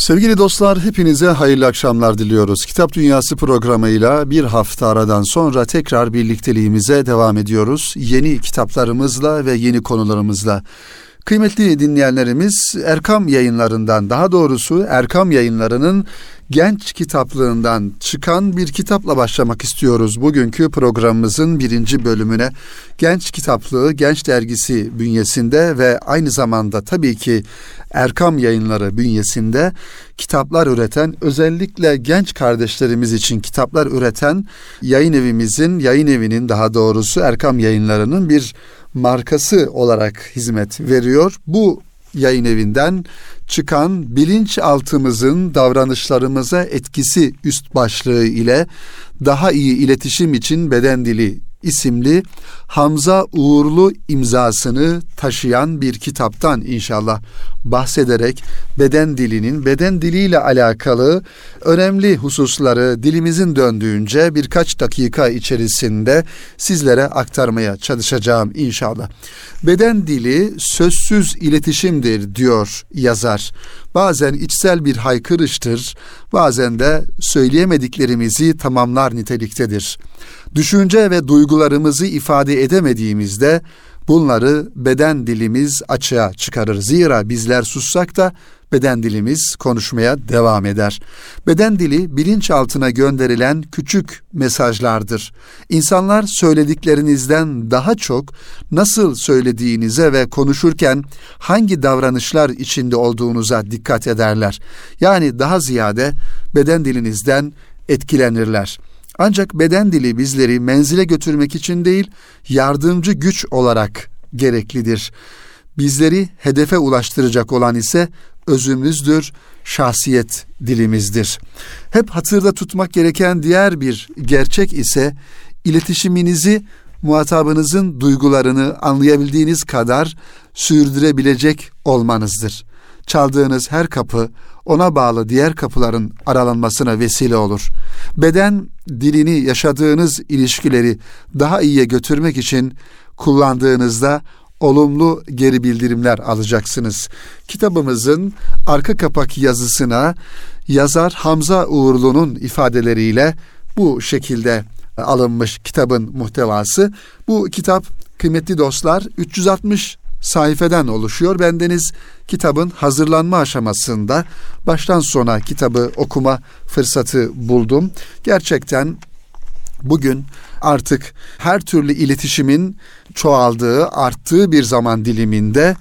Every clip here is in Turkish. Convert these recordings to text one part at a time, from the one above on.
Sevgili dostlar hepinize hayırlı akşamlar diliyoruz. Kitap Dünyası programıyla bir hafta aradan sonra tekrar birlikteliğimize devam ediyoruz. Yeni kitaplarımızla ve yeni konularımızla. Kıymetli dinleyenlerimiz Erkam yayınlarından daha doğrusu Erkam yayınlarının genç kitaplığından çıkan bir kitapla başlamak istiyoruz. Bugünkü programımızın birinci bölümüne Genç Kitaplığı, Genç Dergisi bünyesinde ve aynı zamanda tabii ki Erkam Yayınları bünyesinde kitaplar üreten, özellikle genç kardeşlerimiz için kitaplar üreten yayın evimizin, yayın evinin daha doğrusu Erkam Yayınları'nın bir markası olarak hizmet veriyor. Bu yayın evinden çıkan bilinçaltımızın davranışlarımıza etkisi üst başlığı ile daha iyi iletişim için beden dili isimli Hamza Uğurlu imzasını taşıyan bir kitaptan inşallah bahsederek beden dilinin beden diliyle alakalı önemli hususları dilimizin döndüğünce birkaç dakika içerisinde sizlere aktarmaya çalışacağım inşallah. Beden dili sözsüz iletişimdir diyor yazar. Bazen içsel bir haykırıştır, bazen de söyleyemediklerimizi tamamlar niteliktedir. Düşünce ve duygularımızı ifade edemediğimizde bunları beden dilimiz açığa çıkarır. Zira bizler sussak da beden dilimiz konuşmaya devam eder. Beden dili bilinçaltına gönderilen küçük mesajlardır. İnsanlar söylediklerinizden daha çok nasıl söylediğinize ve konuşurken hangi davranışlar içinde olduğunuza dikkat ederler. Yani daha ziyade beden dilinizden etkilenirler. Ancak beden dili bizleri menzile götürmek için değil, yardımcı güç olarak gereklidir. Bizleri hedefe ulaştıracak olan ise özümüzdür, şahsiyet dilimizdir. Hep hatırda tutmak gereken diğer bir gerçek ise iletişiminizi muhatabınızın duygularını anlayabildiğiniz kadar sürdürebilecek olmanızdır. Çaldığınız her kapı ona bağlı diğer kapıların aralanmasına vesile olur. Beden dilini yaşadığınız ilişkileri daha iyiye götürmek için kullandığınızda olumlu geri bildirimler alacaksınız. Kitabımızın arka kapak yazısına yazar Hamza Uğurlu'nun ifadeleriyle bu şekilde alınmış kitabın muhtevası. Bu kitap kıymetli dostlar 360 sayfeden oluşuyor. Bendeniz kitabın hazırlanma aşamasında baştan sona kitabı okuma fırsatı buldum. Gerçekten bugün artık her türlü iletişimin çoğaldığı, arttığı bir zaman diliminde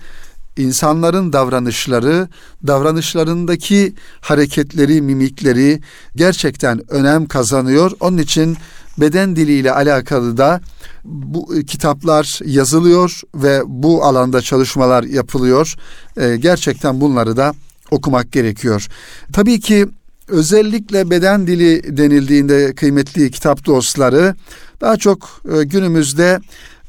insanların davranışları, davranışlarındaki hareketleri, mimikleri gerçekten önem kazanıyor. Onun için beden diliyle alakalı da bu e, kitaplar yazılıyor ve bu alanda çalışmalar yapılıyor. E, gerçekten bunları da okumak gerekiyor. Tabii ki özellikle beden dili denildiğinde kıymetli kitap dostları daha çok e, günümüzde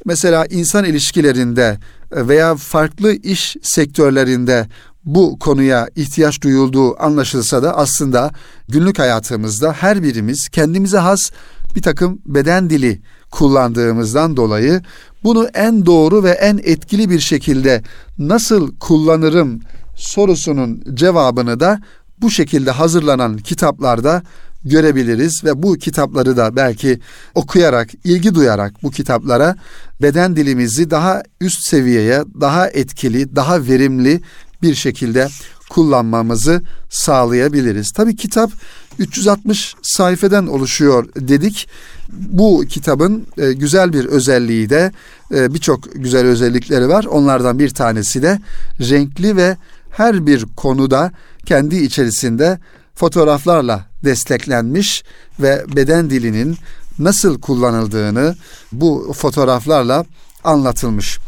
mesela insan ilişkilerinde veya farklı iş sektörlerinde bu konuya ihtiyaç duyulduğu anlaşılsa da aslında günlük hayatımızda her birimiz kendimize has bir takım beden dili kullandığımızdan dolayı bunu en doğru ve en etkili bir şekilde nasıl kullanırım sorusunun cevabını da bu şekilde hazırlanan kitaplarda görebiliriz ve bu kitapları da belki okuyarak, ilgi duyarak bu kitaplara beden dilimizi daha üst seviyeye, daha etkili, daha verimli bir şekilde kullanmamızı sağlayabiliriz. Tabii kitap 360 sayfeden oluşuyor dedik. Bu kitabın e, güzel bir özelliği de e, birçok güzel özellikleri var. Onlardan bir tanesi de renkli ve her bir konuda kendi içerisinde fotoğraflarla desteklenmiş ve beden dilinin nasıl kullanıldığını bu fotoğraflarla anlatılmış.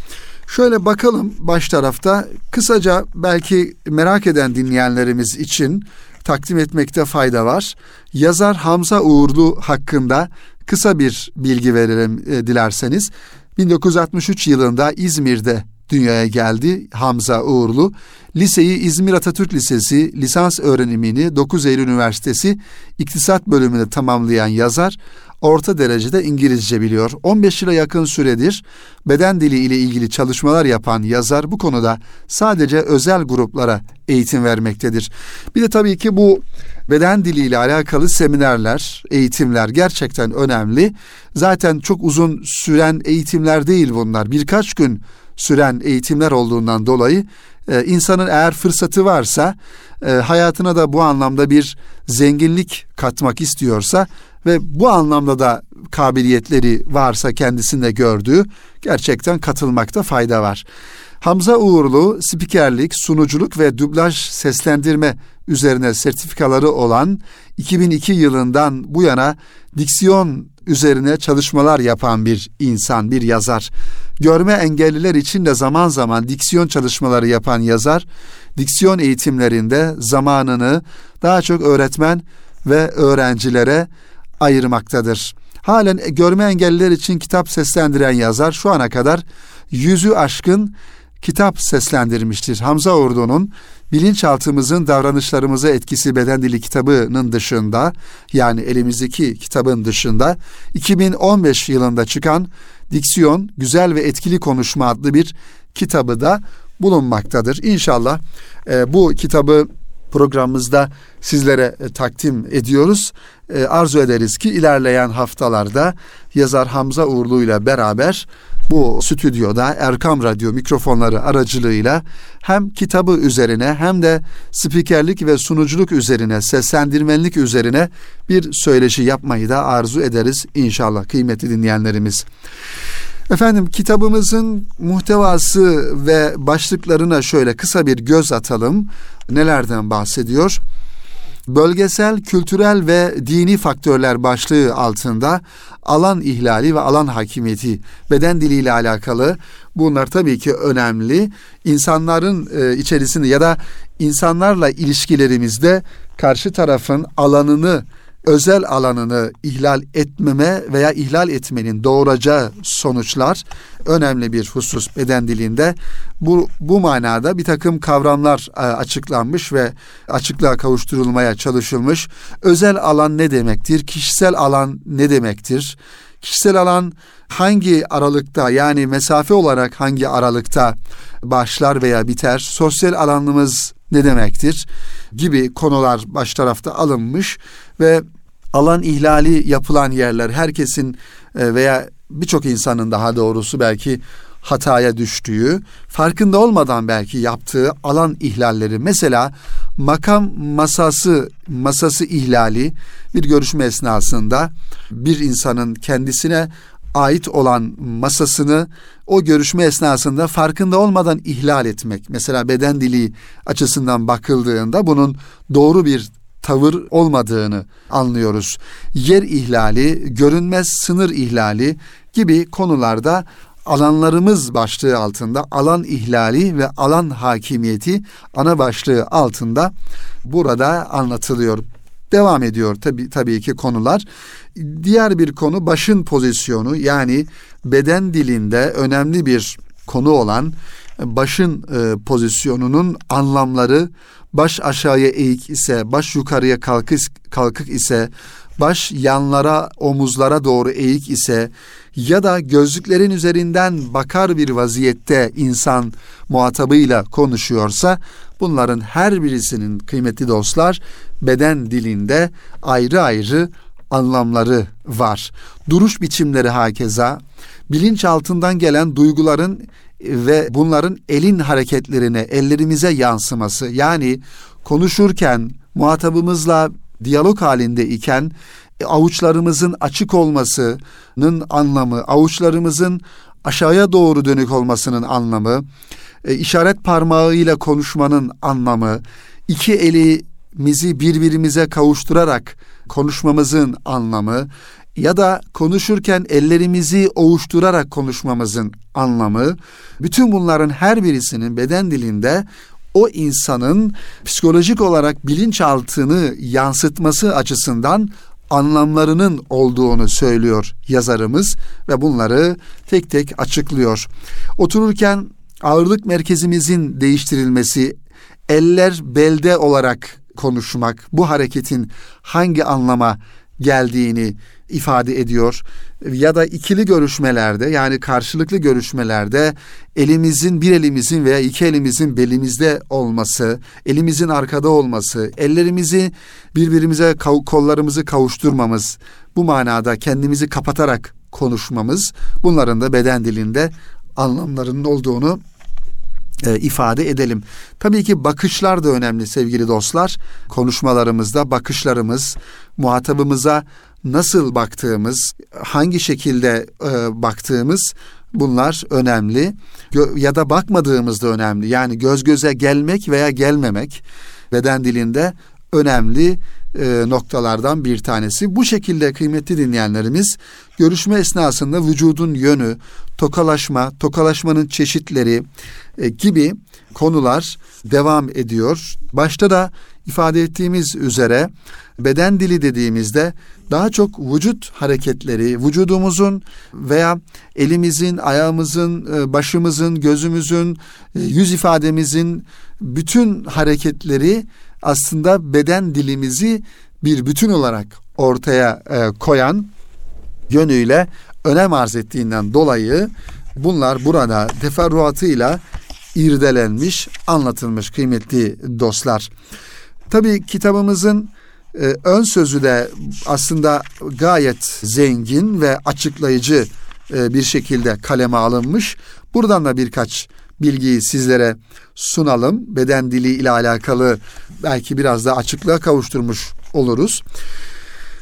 Şöyle bakalım baş tarafta kısaca belki merak eden dinleyenlerimiz için takdim etmekte fayda var. Yazar Hamza Uğurlu hakkında kısa bir bilgi verelim e, dilerseniz. 1963 yılında İzmir'de dünyaya geldi Hamza Uğurlu. Liseyi İzmir Atatürk Lisesi lisans öğrenimini 9 Eylül Üniversitesi İktisat bölümünde tamamlayan yazar orta derecede İngilizce biliyor. 15 yıla yakın süredir beden dili ile ilgili çalışmalar yapan yazar bu konuda sadece özel gruplara eğitim vermektedir. Bir de tabii ki bu beden dili ile alakalı seminerler, eğitimler gerçekten önemli. Zaten çok uzun süren eğitimler değil bunlar. Birkaç gün süren eğitimler olduğundan dolayı e, insanın eğer fırsatı varsa e, hayatına da bu anlamda bir zenginlik katmak istiyorsa ve bu anlamda da kabiliyetleri varsa kendisinde gördüğü gerçekten katılmakta fayda var. Hamza Uğurlu spikerlik, sunuculuk ve dublaj seslendirme üzerine sertifikaları olan 2002 yılından bu yana diksiyon üzerine çalışmalar yapan bir insan, bir yazar. Görme engelliler için de zaman zaman diksiyon çalışmaları yapan yazar, diksiyon eğitimlerinde zamanını daha çok öğretmen ve öğrencilere ayırmaktadır. Halen görme engelliler için kitap seslendiren yazar şu ana kadar yüzü aşkın kitap seslendirmiştir. Hamza Ordu'nun bilinçaltımızın davranışlarımıza etkisi beden dili kitabının dışında yani elimizdeki kitabın dışında 2015 yılında çıkan Diksiyon Güzel ve Etkili Konuşma adlı bir kitabı da bulunmaktadır. İnşallah e, bu kitabı programımızda sizlere e, takdim ediyoruz. E, arzu ederiz ki ilerleyen haftalarda yazar Hamza Uğurlu ile beraber bu stüdyoda Erkam Radyo mikrofonları aracılığıyla hem kitabı üzerine hem de spikerlik ve sunuculuk üzerine, seslendirmenlik üzerine bir söyleşi yapmayı da arzu ederiz inşallah kıymetli dinleyenlerimiz. Efendim kitabımızın muhtevası ve başlıklarına şöyle kısa bir göz atalım. Nelerden bahsediyor? Bölgesel, kültürel ve dini faktörler başlığı altında alan ihlali ve alan hakimiyeti, beden diliyle alakalı bunlar tabii ki önemli. İnsanların e, içerisinde ya da insanlarla ilişkilerimizde karşı tarafın alanını özel alanını ihlal etmeme veya ihlal etmenin doğuracağı sonuçlar önemli bir husus beden dilinde. Bu, bu manada bir takım kavramlar e, açıklanmış ve açıklığa kavuşturulmaya çalışılmış. Özel alan ne demektir? Kişisel alan ne demektir? Kişisel alan hangi aralıkta yani mesafe olarak hangi aralıkta başlar veya biter? Sosyal alanımız ne demektir? gibi konular baş tarafta alınmış ve alan ihlali yapılan yerler herkesin e, veya birçok insanın daha doğrusu belki hataya düştüğü, farkında olmadan belki yaptığı alan ihlalleri. Mesela makam masası masası ihlali bir görüşme esnasında bir insanın kendisine ait olan masasını o görüşme esnasında farkında olmadan ihlal etmek. Mesela beden dili açısından bakıldığında bunun doğru bir tavır olmadığını anlıyoruz. Yer ihlali, görünmez sınır ihlali gibi konularda alanlarımız başlığı altında alan ihlali ve alan hakimiyeti ana başlığı altında burada anlatılıyor. Devam ediyor tabii tabii ki konular. Diğer bir konu başın pozisyonu yani beden dilinde önemli bir konu olan başın e, pozisyonunun anlamları baş aşağıya eğik ise, baş yukarıya kalkık, kalkık ise, baş yanlara, omuzlara doğru eğik ise ya da gözlüklerin üzerinden bakar bir vaziyette insan muhatabıyla konuşuyorsa bunların her birisinin kıymetli dostlar beden dilinde ayrı ayrı anlamları var. Duruş biçimleri hakeza, bilinç altından gelen duyguların ve bunların elin hareketlerine, ellerimize yansıması yani konuşurken muhatabımızla diyalog halinde iken e, avuçlarımızın açık olmasının anlamı, avuçlarımızın aşağıya doğru dönük olmasının anlamı, e, işaret parmağıyla konuşmanın anlamı, iki elimizi birbirimize kavuşturarak konuşmamızın anlamı, ya da konuşurken ellerimizi ovuşturarak konuşmamızın anlamı, bütün bunların her birisinin beden dilinde o insanın psikolojik olarak bilinçaltını yansıtması açısından anlamlarının olduğunu söylüyor yazarımız ve bunları tek tek açıklıyor. Otururken ağırlık merkezimizin değiştirilmesi, eller belde olarak konuşmak, bu hareketin hangi anlama geldiğini ifade ediyor. Ya da ikili görüşmelerde yani karşılıklı görüşmelerde elimizin bir elimizin veya iki elimizin belimizde olması, elimizin arkada olması, ellerimizi birbirimize kollarımızı kavuşturmamız, bu manada kendimizi kapatarak konuşmamız bunların da beden dilinde anlamlarının olduğunu e, ifade edelim. Tabii ki bakışlar da önemli sevgili dostlar. Konuşmalarımızda bakışlarımız, muhatabımıza nasıl baktığımız, hangi şekilde e, baktığımız bunlar önemli. Gö- ya da bakmadığımız da önemli. Yani göz göze gelmek veya gelmemek beden dilinde önemli e, noktalardan bir tanesi. Bu şekilde kıymetli dinleyenlerimiz görüşme esnasında vücudun yönü, tokalaşma, tokalaşmanın çeşitleri e, gibi konular devam ediyor. Başta da ifade ettiğimiz üzere beden dili dediğimizde daha çok vücut hareketleri, vücudumuzun veya elimizin, ayağımızın, e, başımızın, gözümüzün, e, yüz ifademizin bütün hareketleri aslında beden dilimizi bir bütün olarak ortaya e, koyan yönüyle önem arz ettiğinden dolayı bunlar burada teferruatıyla irdelenmiş, anlatılmış kıymetli dostlar. Tabii kitabımızın e, ön sözü de aslında gayet zengin ve açıklayıcı e, bir şekilde kaleme alınmış. Buradan da birkaç bilgiyi sizlere sunalım. Beden dili ile alakalı belki biraz da açıklığa kavuşturmuş oluruz.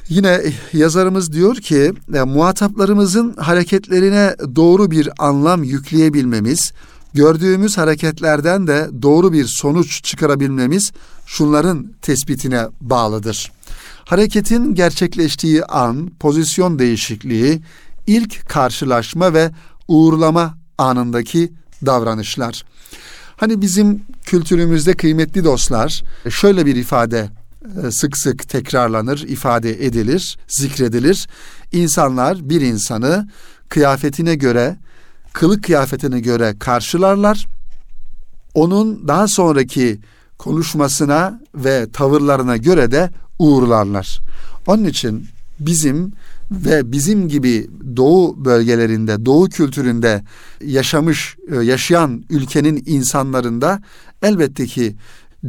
Yine yazarımız diyor ki e, muhataplarımızın hareketlerine doğru bir anlam yükleyebilmemiz, gördüğümüz hareketlerden de doğru bir sonuç çıkarabilmemiz şunların tespitine bağlıdır. Hareketin gerçekleştiği an, pozisyon değişikliği, ilk karşılaşma ve uğurlama anındaki davranışlar. Hani bizim kültürümüzde kıymetli dostlar şöyle bir ifade e, sık sık tekrarlanır, ifade edilir, zikredilir. İnsanlar bir insanı kıyafetine göre, kılık kıyafetine göre karşılarlar. Onun daha sonraki konuşmasına ve tavırlarına göre de uğurlarlar. Onun için bizim ve bizim gibi doğu bölgelerinde, doğu kültüründe yaşamış, e, yaşayan ülkenin insanlarında elbette ki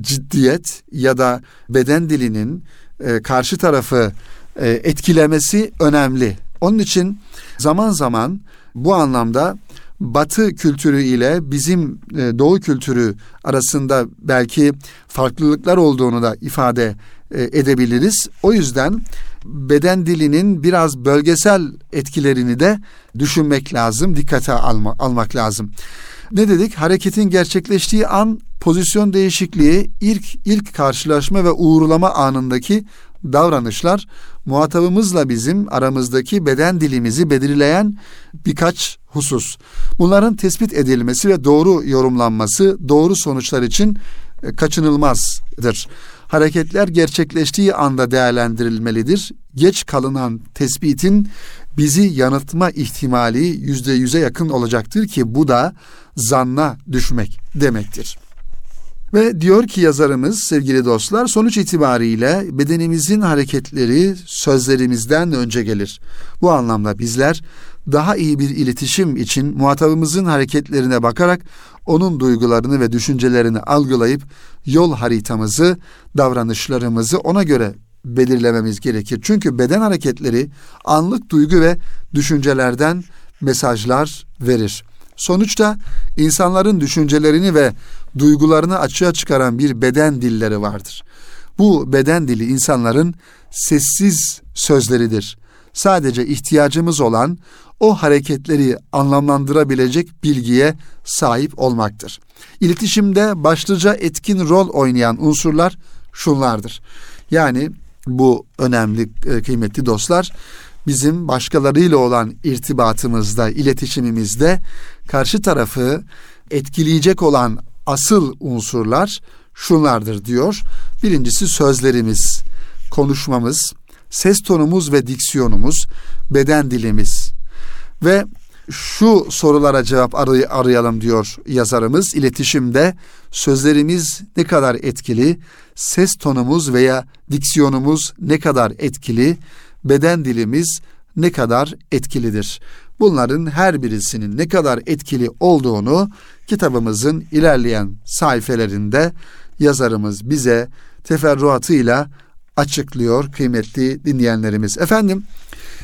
ciddiyet ya da beden dilinin e, karşı tarafı e, etkilemesi önemli. Onun için zaman zaman bu anlamda Batı kültürü ile bizim Doğu kültürü arasında belki farklılıklar olduğunu da ifade edebiliriz. O yüzden beden dilinin biraz bölgesel etkilerini de düşünmek lazım, dikkate alma, almak lazım. Ne dedik? Hareketin gerçekleştiği an pozisyon değişikliği, ilk ilk karşılaşma ve uğurlama anındaki davranışlar muhatabımızla bizim aramızdaki beden dilimizi belirleyen birkaç husus. Bunların tespit edilmesi ve doğru yorumlanması doğru sonuçlar için e, kaçınılmazdır hareketler gerçekleştiği anda değerlendirilmelidir. Geç kalınan tespitin bizi yanıltma ihtimali yüzde yüze yakın olacaktır ki bu da zanna düşmek demektir. Ve diyor ki yazarımız sevgili dostlar sonuç itibariyle bedenimizin hareketleri sözlerimizden önce gelir. Bu anlamda bizler daha iyi bir iletişim için muhatabımızın hareketlerine bakarak onun duygularını ve düşüncelerini algılayıp yol haritamızı, davranışlarımızı ona göre belirlememiz gerekir. Çünkü beden hareketleri anlık duygu ve düşüncelerden mesajlar verir. Sonuçta insanların düşüncelerini ve duygularını açığa çıkaran bir beden dilleri vardır. Bu beden dili insanların sessiz sözleridir. Sadece ihtiyacımız olan o hareketleri anlamlandırabilecek bilgiye sahip olmaktır. İletişimde başlıca etkin rol oynayan unsurlar şunlardır. Yani bu önemli e, kıymetli dostlar bizim başkalarıyla olan irtibatımızda, iletişimimizde karşı tarafı etkileyecek olan asıl unsurlar şunlardır diyor. Birincisi sözlerimiz, konuşmamız, ses tonumuz ve diksiyonumuz, beden dilimiz ve şu sorulara cevap aray- arayalım diyor yazarımız. İletişimde sözlerimiz ne kadar etkili, ses tonumuz veya diksiyonumuz ne kadar etkili beden dilimiz ne kadar etkilidir? Bunların her birisinin ne kadar etkili olduğunu kitabımızın ilerleyen sayfelerinde yazarımız bize teferruatıyla açıklıyor kıymetli dinleyenlerimiz. Efendim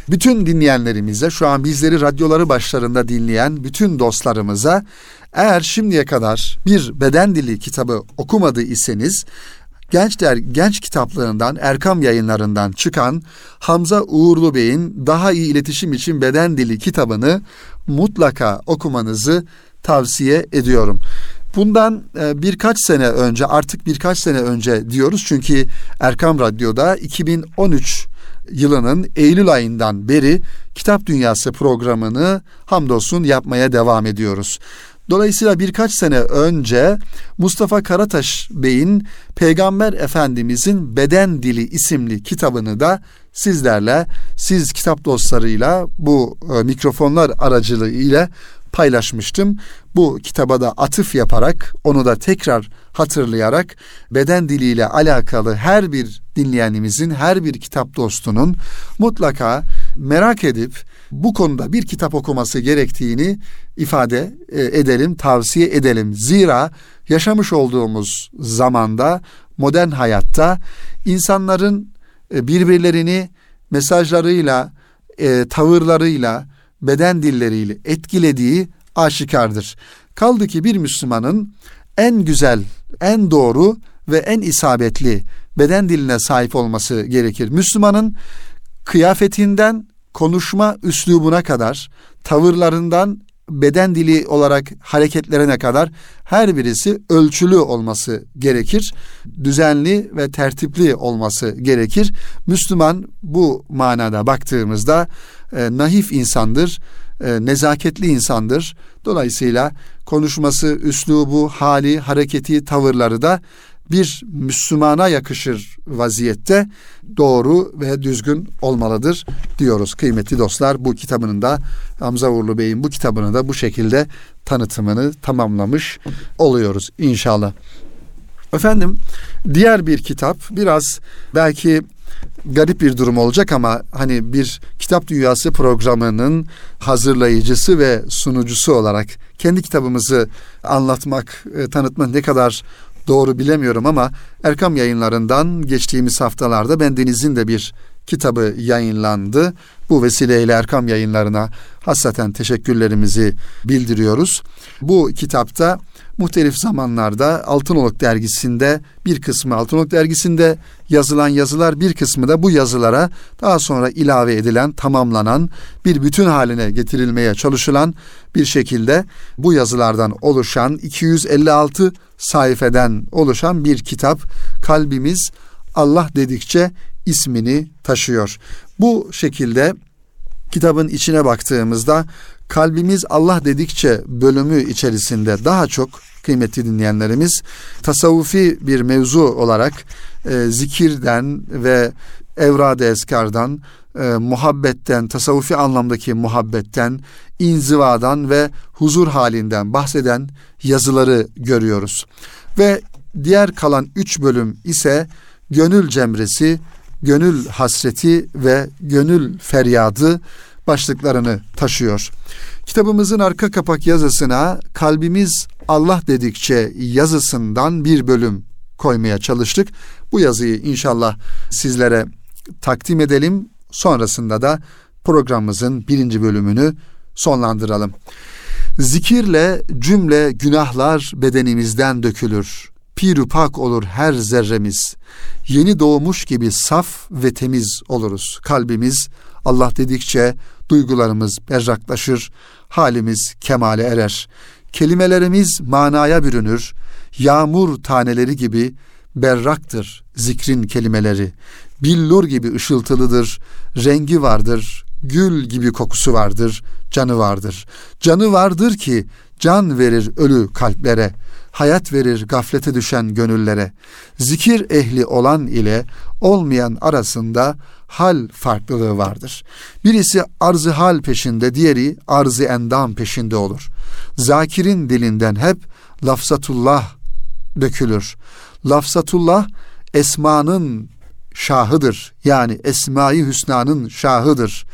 bütün dinleyenlerimize şu an bizleri radyoları başlarında dinleyen bütün dostlarımıza eğer şimdiye kadar bir beden dili kitabı okumadı iseniz Gençler Genç kitaplığından Erkam yayınlarından çıkan Hamza Uğurlu Bey'in Daha iyi iletişim için Beden Dili kitabını mutlaka okumanızı tavsiye ediyorum. Bundan e, birkaç sene önce artık birkaç sene önce diyoruz çünkü Erkam Radyo'da 2013 yılının Eylül ayından beri Kitap Dünyası programını hamdolsun yapmaya devam ediyoruz. Dolayısıyla birkaç sene önce Mustafa Karataş Bey'in Peygamber Efendimizin Beden Dili isimli kitabını da sizlerle, siz kitap dostlarıyla bu e, mikrofonlar aracılığıyla paylaşmıştım. Bu kitaba da atıf yaparak, onu da tekrar hatırlayarak beden diliyle alakalı her bir dinleyenimizin, her bir kitap dostunun mutlaka merak edip bu konuda bir kitap okuması gerektiğini ifade e, edelim, tavsiye edelim. Zira yaşamış olduğumuz zamanda, modern hayatta insanların e, birbirlerini mesajlarıyla, e, tavırlarıyla, beden dilleriyle etkilediği aşikardır. Kaldı ki bir Müslümanın en güzel, en doğru ve en isabetli beden diline sahip olması gerekir. Müslümanın kıyafetinden konuşma üslubuna kadar, tavırlarından beden dili olarak hareketlerine kadar her birisi ölçülü olması gerekir. Düzenli ve tertipli olması gerekir. Müslüman bu manada baktığımızda e, nahif insandır, e, nezaketli insandır. Dolayısıyla konuşması, üslubu, hali, hareketi, tavırları da bir Müslümana yakışır vaziyette doğru ve düzgün olmalıdır diyoruz kıymetli dostlar. Bu kitabının da Hamza Uğurlu Bey'in bu kitabını da bu şekilde tanıtımını tamamlamış oluyoruz inşallah. Efendim diğer bir kitap biraz belki garip bir durum olacak ama hani bir kitap dünyası programının hazırlayıcısı ve sunucusu olarak kendi kitabımızı anlatmak, e, tanıtmak ne kadar doğru bilemiyorum ama Erkam yayınlarından geçtiğimiz haftalarda ben Deniz'in de bir kitabı yayınlandı. Bu vesileyle Erkam yayınlarına hassaten teşekkürlerimizi bildiriyoruz. Bu kitapta muhtelif zamanlarda Altınoluk dergisinde bir kısmı Altınoluk dergisinde yazılan yazılar bir kısmı da bu yazılara daha sonra ilave edilen, tamamlanan, bir bütün haline getirilmeye çalışılan bir şekilde bu yazılardan oluşan 256 sayfeden oluşan bir kitap. Kalbimiz Allah dedikçe ismini taşıyor. Bu şekilde kitabın içine baktığımızda kalbimiz Allah dedikçe bölümü içerisinde daha çok kıymetli dinleyenlerimiz tasavvufi bir mevzu olarak e, zikirden ve evrad-ı eskardan, e, muhabbetten, tasavvufi anlamdaki muhabbetten, inzivadan ve huzur halinden bahseden yazıları görüyoruz. Ve diğer kalan üç bölüm ise gönül cemresi, gönül hasreti ve gönül feryadı başlıklarını taşıyor. Kitabımızın arka kapak yazısına kalbimiz Allah dedikçe yazısından bir bölüm koymaya çalıştık. Bu yazıyı inşallah sizlere takdim edelim. Sonrasında da programımızın birinci bölümünü sonlandıralım. Zikirle cümle günahlar bedenimizden dökülür. Piru pak olur her zerremiz. Yeni doğmuş gibi saf ve temiz oluruz. Kalbimiz Allah dedikçe duygularımız berraklaşır, halimiz kemale erer. Kelimelerimiz manaya bürünür. Yağmur taneleri gibi berraktır zikrin kelimeleri. Billur gibi ışıltılıdır, rengi vardır, gül gibi kokusu vardır, canı vardır. Canı vardır ki can verir ölü kalplere, hayat verir gaflete düşen gönüllere. Zikir ehli olan ile olmayan arasında hal farklılığı vardır. Birisi arzı hal peşinde, diğeri arzı endam peşinde olur. Zakirin dilinden hep lafzatullah dökülür. Lafzatullah esmanın şahıdır. Yani Esma-i Hüsna'nın şahıdır.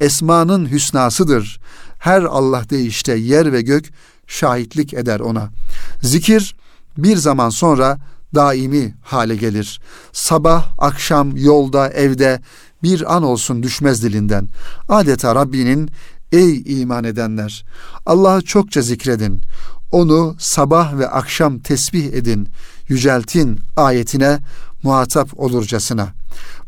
Esma'nın hüsnasıdır. Her Allah deyişte yer ve gök şahitlik eder ona. Zikir bir zaman sonra daimi hale gelir. Sabah, akşam, yolda, evde bir an olsun düşmez dilinden. Adeta Rabbinin ey iman edenler Allah'ı çokça zikredin. Onu sabah ve akşam tesbih edin. Yüceltin ayetine muhatap olurcasına.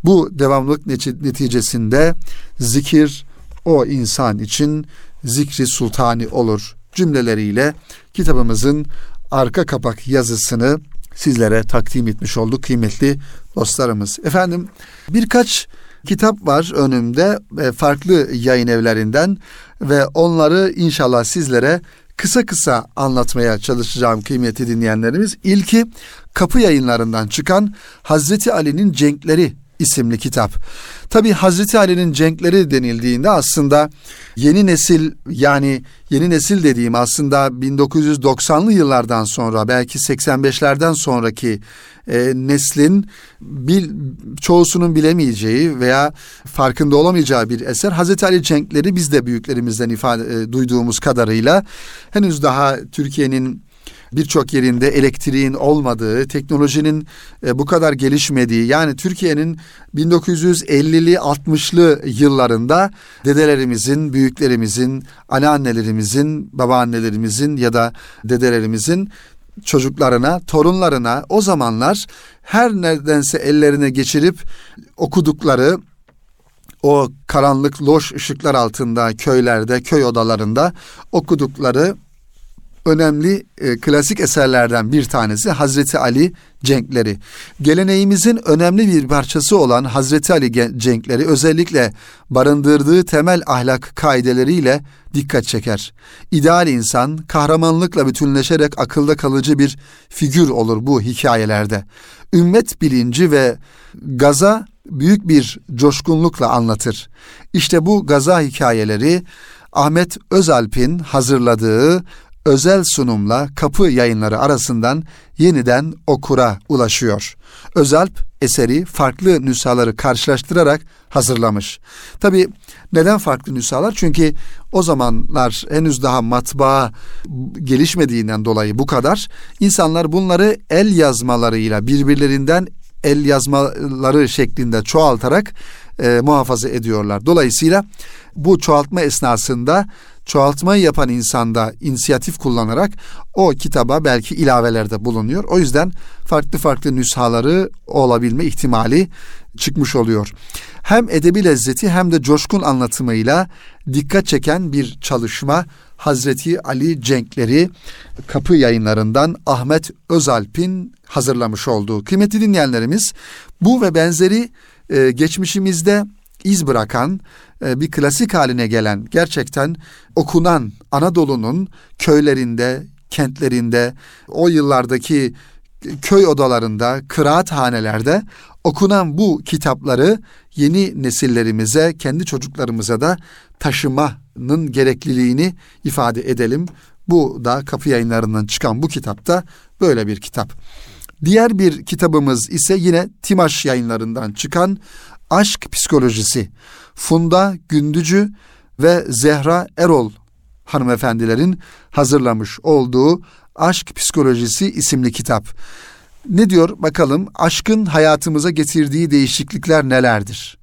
Bu devamlılık neticesinde zikir o insan için zikri sultani olur cümleleriyle kitabımızın arka kapak yazısını sizlere takdim etmiş olduk kıymetli dostlarımız. Efendim birkaç kitap var önümde e, farklı yayın evlerinden ve onları inşallah sizlere kısa kısa anlatmaya çalışacağım kıymetli dinleyenlerimiz. İlki kapı yayınlarından çıkan Hazreti Ali'nin Cenkleri isimli kitap. Tabi Hazreti Ali'nin cenkleri denildiğinde aslında yeni nesil yani yeni nesil dediğim aslında 1990'lı yıllardan sonra belki 85'lerden sonraki e, neslin bil, çoğusunun bilemeyeceği veya farkında olamayacağı bir eser. Hazreti Ali cenkleri biz de büyüklerimizden ifade e, duyduğumuz kadarıyla henüz daha Türkiye'nin birçok yerinde elektriğin olmadığı, teknolojinin e, bu kadar gelişmediği yani Türkiye'nin 1950'li 60'lı yıllarında dedelerimizin, büyüklerimizin, anneannelerimizin, babaannelerimizin ya da dedelerimizin çocuklarına, torunlarına o zamanlar her neredense ellerine geçirip okudukları o karanlık loş ışıklar altında köylerde, köy odalarında okudukları önemli e, klasik eserlerden bir tanesi Hazreti Ali cenkleri. Geleneğimizin önemli bir parçası olan Hazreti Ali cenkleri özellikle barındırdığı temel ahlak kaideleriyle dikkat çeker. İdeal insan kahramanlıkla bütünleşerek akılda kalıcı bir figür olur bu hikayelerde. Ümmet bilinci ve gaza büyük bir coşkunlukla anlatır. İşte bu gaza hikayeleri Ahmet Özalp'in hazırladığı özel sunumla kapı yayınları arasından yeniden okura ulaşıyor. Özalp eseri farklı nüshaları karşılaştırarak hazırlamış. Tabi neden farklı nüshalar? Çünkü o zamanlar henüz daha matbaa gelişmediğinden dolayı bu kadar insanlar bunları el yazmalarıyla birbirlerinden el yazmaları şeklinde çoğaltarak e, muhafaza ediyorlar. Dolayısıyla bu çoğaltma esnasında çoğaltmayı yapan insanda inisiyatif kullanarak o kitaba belki ilavelerde bulunuyor. O yüzden farklı farklı nüshaları olabilme ihtimali çıkmış oluyor. Hem edebi lezzeti hem de coşkun anlatımıyla dikkat çeken bir çalışma Hazreti Ali Cenkleri kapı yayınlarından Ahmet Özalp'in hazırlamış olduğu. Kıymetli dinleyenlerimiz bu ve benzeri e, geçmişimizde iz bırakan, e, bir klasik haline gelen, gerçekten okunan Anadolu'nun köylerinde, kentlerinde, o yıllardaki köy odalarında, kıraathanelerde okunan bu kitapları yeni nesillerimize, kendi çocuklarımıza da taşımanın gerekliliğini ifade edelim. Bu da kapı yayınlarından çıkan bu kitapta böyle bir kitap. Diğer bir kitabımız ise yine Timaş yayınlarından çıkan Aşk Psikolojisi. Funda Gündücü ve Zehra Erol hanımefendilerin hazırlamış olduğu Aşk Psikolojisi isimli kitap. Ne diyor bakalım aşkın hayatımıza getirdiği değişiklikler nelerdir?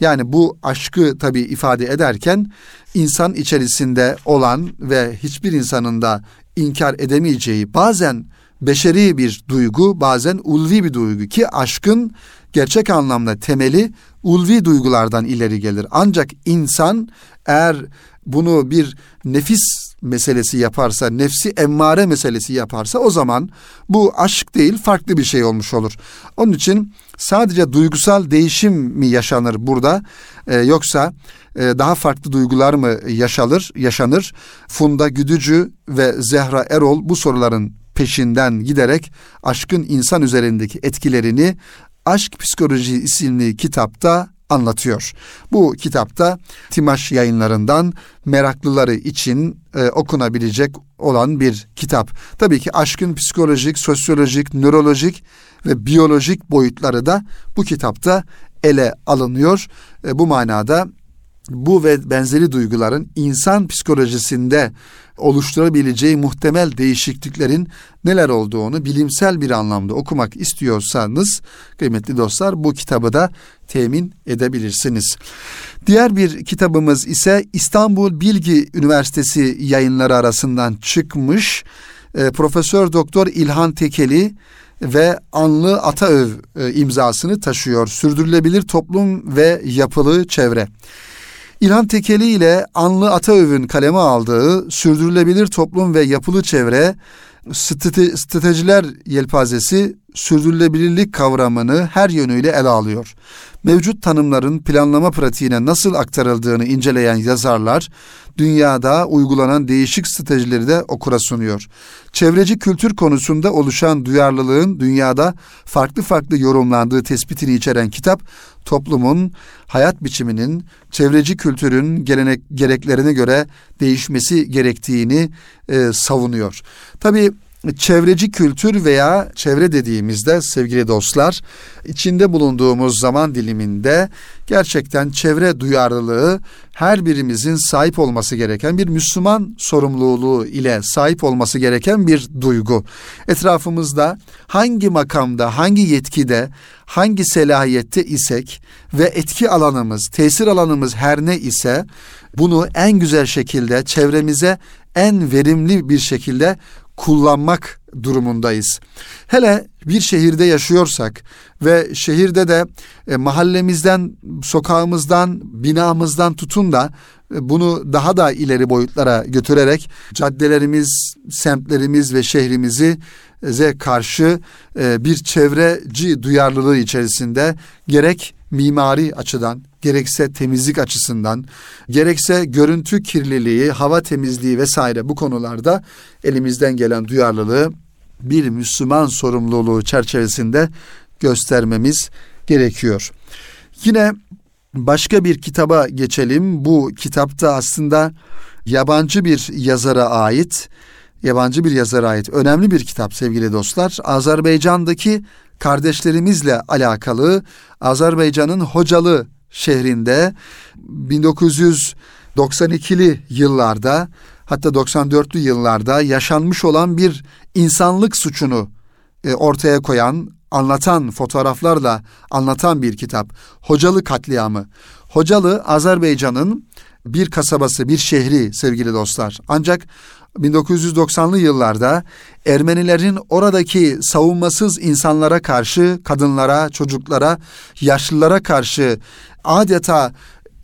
Yani bu aşkı tabi ifade ederken insan içerisinde olan ve hiçbir insanın da inkar edemeyeceği bazen beşeri bir duygu bazen ulvi bir duygu ki aşkın gerçek anlamda temeli ulvi duygulardan ileri gelir. Ancak insan eğer bunu bir nefis meselesi yaparsa, nefsi emmare meselesi yaparsa o zaman bu aşk değil farklı bir şey olmuş olur. Onun için sadece duygusal değişim mi yaşanır burada e, yoksa e, daha farklı duygular mı yaşanır? Yaşanır. Funda Güdücü ve Zehra Erol bu soruların peşinden giderek aşkın insan üzerindeki etkilerini Aşk Psikoloji isimli kitapta anlatıyor. Bu kitapta Timaş yayınlarından meraklıları için e, okunabilecek olan bir kitap. Tabii ki aşkın psikolojik, sosyolojik, nörolojik ve biyolojik boyutları da bu kitapta ele alınıyor. E, bu manada bu ve benzeri duyguların insan psikolojisinde oluşturabileceği muhtemel değişikliklerin neler olduğunu bilimsel bir anlamda okumak istiyorsanız kıymetli dostlar bu kitabı da temin edebilirsiniz. Diğer bir kitabımız ise İstanbul Bilgi Üniversitesi yayınları arasından çıkmış e, Profesör Doktor İlhan Tekeli ve Anlı Ataöv e, imzasını taşıyor. Sürdürülebilir toplum ve yapılı çevre. İlhan Tekeli ile Anlı Ataöv'ün kaleme aldığı Sürdürülebilir Toplum ve Yapılı Çevre Stratejiler Yelpazesi sürdürülebilirlik kavramını her yönüyle ele alıyor. Mevcut tanımların planlama pratiğine nasıl aktarıldığını inceleyen yazarlar, dünyada uygulanan değişik stratejileri de okura sunuyor. Çevreci kültür konusunda oluşan duyarlılığın dünyada farklı farklı yorumlandığı tespitini içeren kitap, toplumun, hayat biçiminin, çevreci kültürün gelenek, gereklerine göre değişmesi gerektiğini e, savunuyor. Tabii çevreci kültür veya çevre dediğimizde sevgili dostlar içinde bulunduğumuz zaman diliminde gerçekten çevre duyarlılığı her birimizin sahip olması gereken bir Müslüman sorumluluğu ile sahip olması gereken bir duygu. Etrafımızda hangi makamda, hangi yetkide, hangi selahiyette isek ve etki alanımız, tesir alanımız her ne ise bunu en güzel şekilde çevremize en verimli bir şekilde kullanmak durumundayız. Hele bir şehirde yaşıyorsak ve şehirde de e, mahallemizden, sokağımızdan, binamızdan tutun da e, bunu daha da ileri boyutlara götürerek caddelerimiz, semtlerimiz ve şehrimizi ze karşı e, bir çevreci duyarlılığı içerisinde gerek mimari açıdan, gerekse temizlik açısından, gerekse görüntü kirliliği, hava temizliği vesaire bu konularda elimizden gelen duyarlılığı bir Müslüman sorumluluğu çerçevesinde göstermemiz gerekiyor. Yine başka bir kitaba geçelim. Bu kitapta aslında yabancı bir yazara ait, yabancı bir yazara ait önemli bir kitap sevgili dostlar. Azerbaycan'daki kardeşlerimizle alakalı Azerbaycan'ın Hocalı şehrinde 1992'li yıllarda hatta 94'lü yıllarda yaşanmış olan bir insanlık suçunu e, ortaya koyan, anlatan fotoğraflarla anlatan bir kitap. Hocalı katliamı. Hocalı Azerbaycan'ın bir kasabası, bir şehri sevgili dostlar. Ancak 1990'lı yıllarda Ermenilerin oradaki savunmasız insanlara karşı, kadınlara, çocuklara, yaşlılara karşı adeta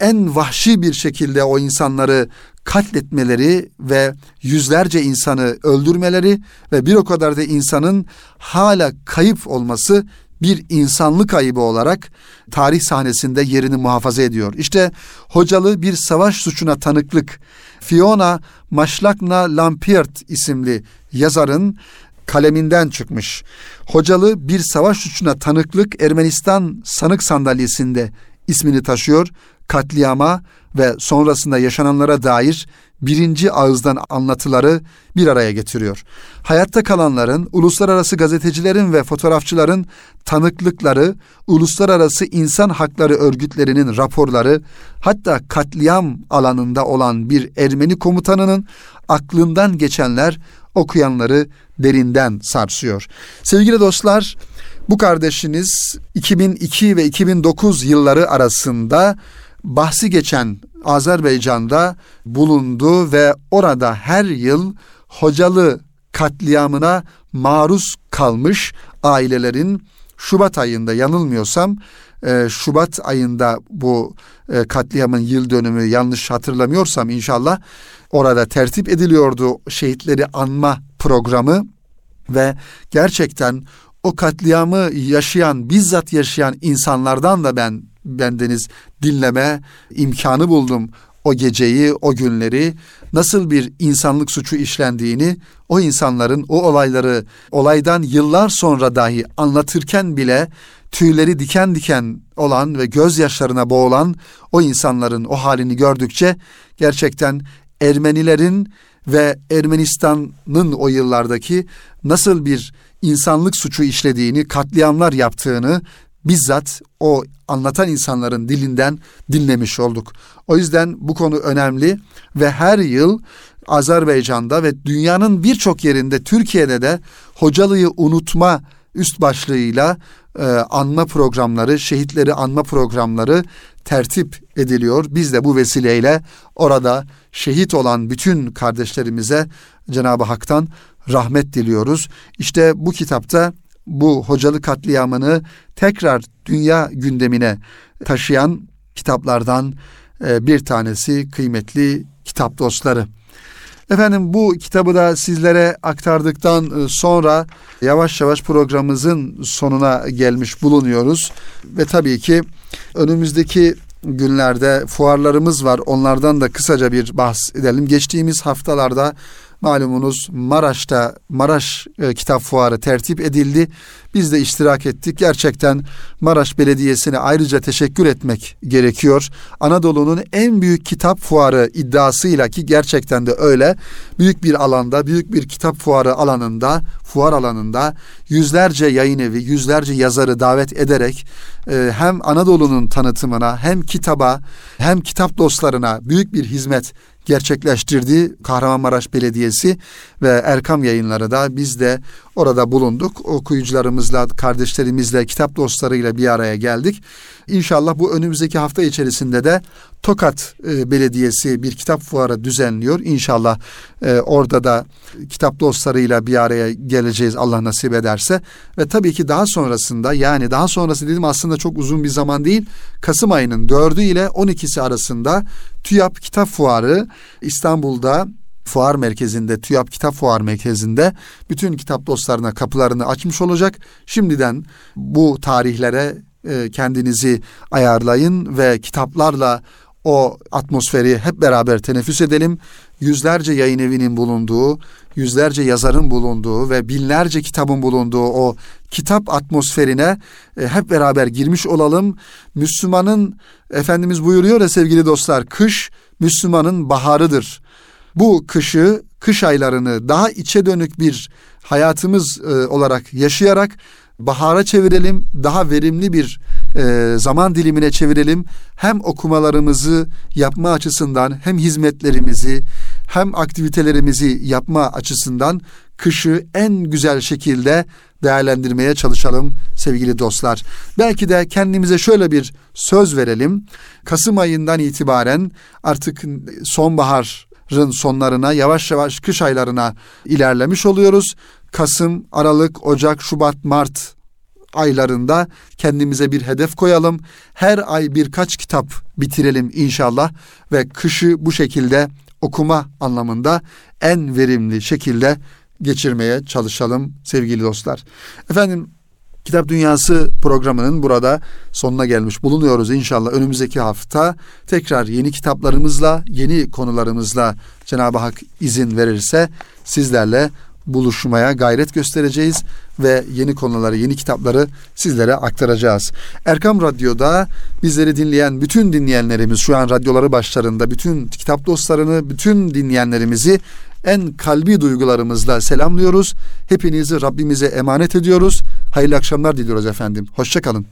en vahşi bir şekilde o insanları katletmeleri ve yüzlerce insanı öldürmeleri ve bir o kadar da insanın hala kayıp olması bir insanlık ayıbı olarak tarih sahnesinde yerini muhafaza ediyor. İşte Hocalı bir savaş suçuna tanıklık Fiona Maşlakna Lampiert isimli yazarın kaleminden çıkmış. Hocalı bir savaş suçuna tanıklık Ermenistan sanık sandalyesinde ismini taşıyor. Katliama ve sonrasında yaşananlara dair birinci ağızdan anlatıları bir araya getiriyor. Hayatta kalanların, uluslararası gazetecilerin ve fotoğrafçıların tanıklıkları, uluslararası insan hakları örgütlerinin raporları, hatta katliam alanında olan bir Ermeni komutanının aklından geçenler okuyanları derinden sarsıyor. Sevgili dostlar, bu kardeşiniz 2002 ve 2009 yılları arasında bahsi geçen Azerbaycan'da bulundu ve orada her yıl Hocalı katliamına maruz kalmış ailelerin Şubat ayında yanılmıyorsam e, Şubat ayında bu e, katliamın yıl dönümü yanlış hatırlamıyorsam inşallah orada tertip ediliyordu şehitleri anma programı ve gerçekten o katliamı yaşayan bizzat yaşayan insanlardan da ben bendeniz dinleme imkanı buldum. O geceyi, o günleri, nasıl bir insanlık suçu işlendiğini, o insanların o olayları olaydan yıllar sonra dahi anlatırken bile tüyleri diken diken olan ve gözyaşlarına boğulan o insanların o halini gördükçe gerçekten Ermenilerin ve Ermenistan'ın o yıllardaki nasıl bir insanlık suçu işlediğini, katliamlar yaptığını bizzat o anlatan insanların dilinden dinlemiş olduk. O yüzden bu konu önemli ve her yıl Azerbaycan'da ve dünyanın birçok yerinde Türkiye'de de hocalıyı unutma üst başlığıyla e, anma programları, şehitleri anma programları tertip ediliyor. Biz de bu vesileyle orada şehit olan bütün kardeşlerimize Cenab-ı Hak'tan rahmet diliyoruz. İşte bu kitapta bu hocalı katliamını tekrar dünya gündemine taşıyan kitaplardan e, bir tanesi kıymetli kitap dostları. Efendim bu kitabı da sizlere aktardıktan e, sonra yavaş yavaş programımızın sonuna gelmiş bulunuyoruz. Ve tabii ki önümüzdeki günlerde fuarlarımız var. Onlardan da kısaca bir bahsedelim. Geçtiğimiz haftalarda Malumunuz Maraş'ta Maraş e, Kitap Fuarı tertip edildi. Biz de iştirak ettik. Gerçekten Maraş Belediyesi'ne ayrıca teşekkür etmek gerekiyor. Anadolu'nun en büyük kitap fuarı iddiasıyla ki gerçekten de öyle. Büyük bir alanda, büyük bir kitap fuarı alanında, fuar alanında yüzlerce yayın evi, yüzlerce yazarı davet ederek e, hem Anadolu'nun tanıtımına hem kitaba hem kitap dostlarına büyük bir hizmet gerçekleştirdi Kahramanmaraş Belediyesi ve Erkam Yayınları da biz de orada bulunduk. Okuyucularımızla, kardeşlerimizle, kitap dostlarıyla bir araya geldik. İnşallah bu önümüzdeki hafta içerisinde de Tokat e, Belediyesi bir kitap fuarı düzenliyor. İnşallah e, orada da kitap dostlarıyla bir araya geleceğiz Allah nasip ederse. Ve tabii ki daha sonrasında yani daha sonrası dedim aslında çok uzun bir zaman değil. Kasım ayının 4'ü ile 12'si arasında TÜYAP Kitap Fuarı İstanbul'da fuar merkezinde, TÜYAP Kitap Fuar Merkezi'nde bütün kitap dostlarına kapılarını açmış olacak. Şimdiden bu tarihlere e, kendinizi ayarlayın ve kitaplarla o atmosferi hep beraber teneffüs edelim. Yüzlerce yayın evinin bulunduğu, yüzlerce yazarın bulunduğu ve binlerce kitabın bulunduğu o kitap atmosferine e, hep beraber girmiş olalım. Müslümanın Efendimiz buyuruyor ya sevgili dostlar, kış Müslümanın baharıdır. Bu kışı, kış aylarını daha içe dönük bir hayatımız e, olarak yaşayarak bahara çevirelim, daha verimli bir e, zaman dilimine çevirelim. Hem okumalarımızı yapma açısından hem hizmetlerimizi hem aktivitelerimizi yapma açısından kışı en güzel şekilde değerlendirmeye çalışalım sevgili dostlar. Belki de kendimize şöyle bir söz verelim. Kasım ayından itibaren artık sonbaharın sonlarına yavaş yavaş kış aylarına ilerlemiş oluyoruz. Kasım, Aralık, Ocak, Şubat, Mart aylarında kendimize bir hedef koyalım. Her ay birkaç kitap bitirelim inşallah ve kışı bu şekilde okuma anlamında en verimli şekilde geçirmeye çalışalım sevgili dostlar. Efendim Kitap Dünyası programının burada sonuna gelmiş bulunuyoruz inşallah. Önümüzdeki hafta tekrar yeni kitaplarımızla, yeni konularımızla Cenab-ı Hak izin verirse sizlerle buluşmaya gayret göstereceğiz ve yeni konuları, yeni kitapları sizlere aktaracağız. Erkam Radyo'da bizleri dinleyen bütün dinleyenlerimiz şu an radyoları başlarında bütün kitap dostlarını, bütün dinleyenlerimizi en kalbi duygularımızla selamlıyoruz. Hepinizi Rabbimize emanet ediyoruz. Hayırlı akşamlar diliyoruz efendim. Hoşçakalın.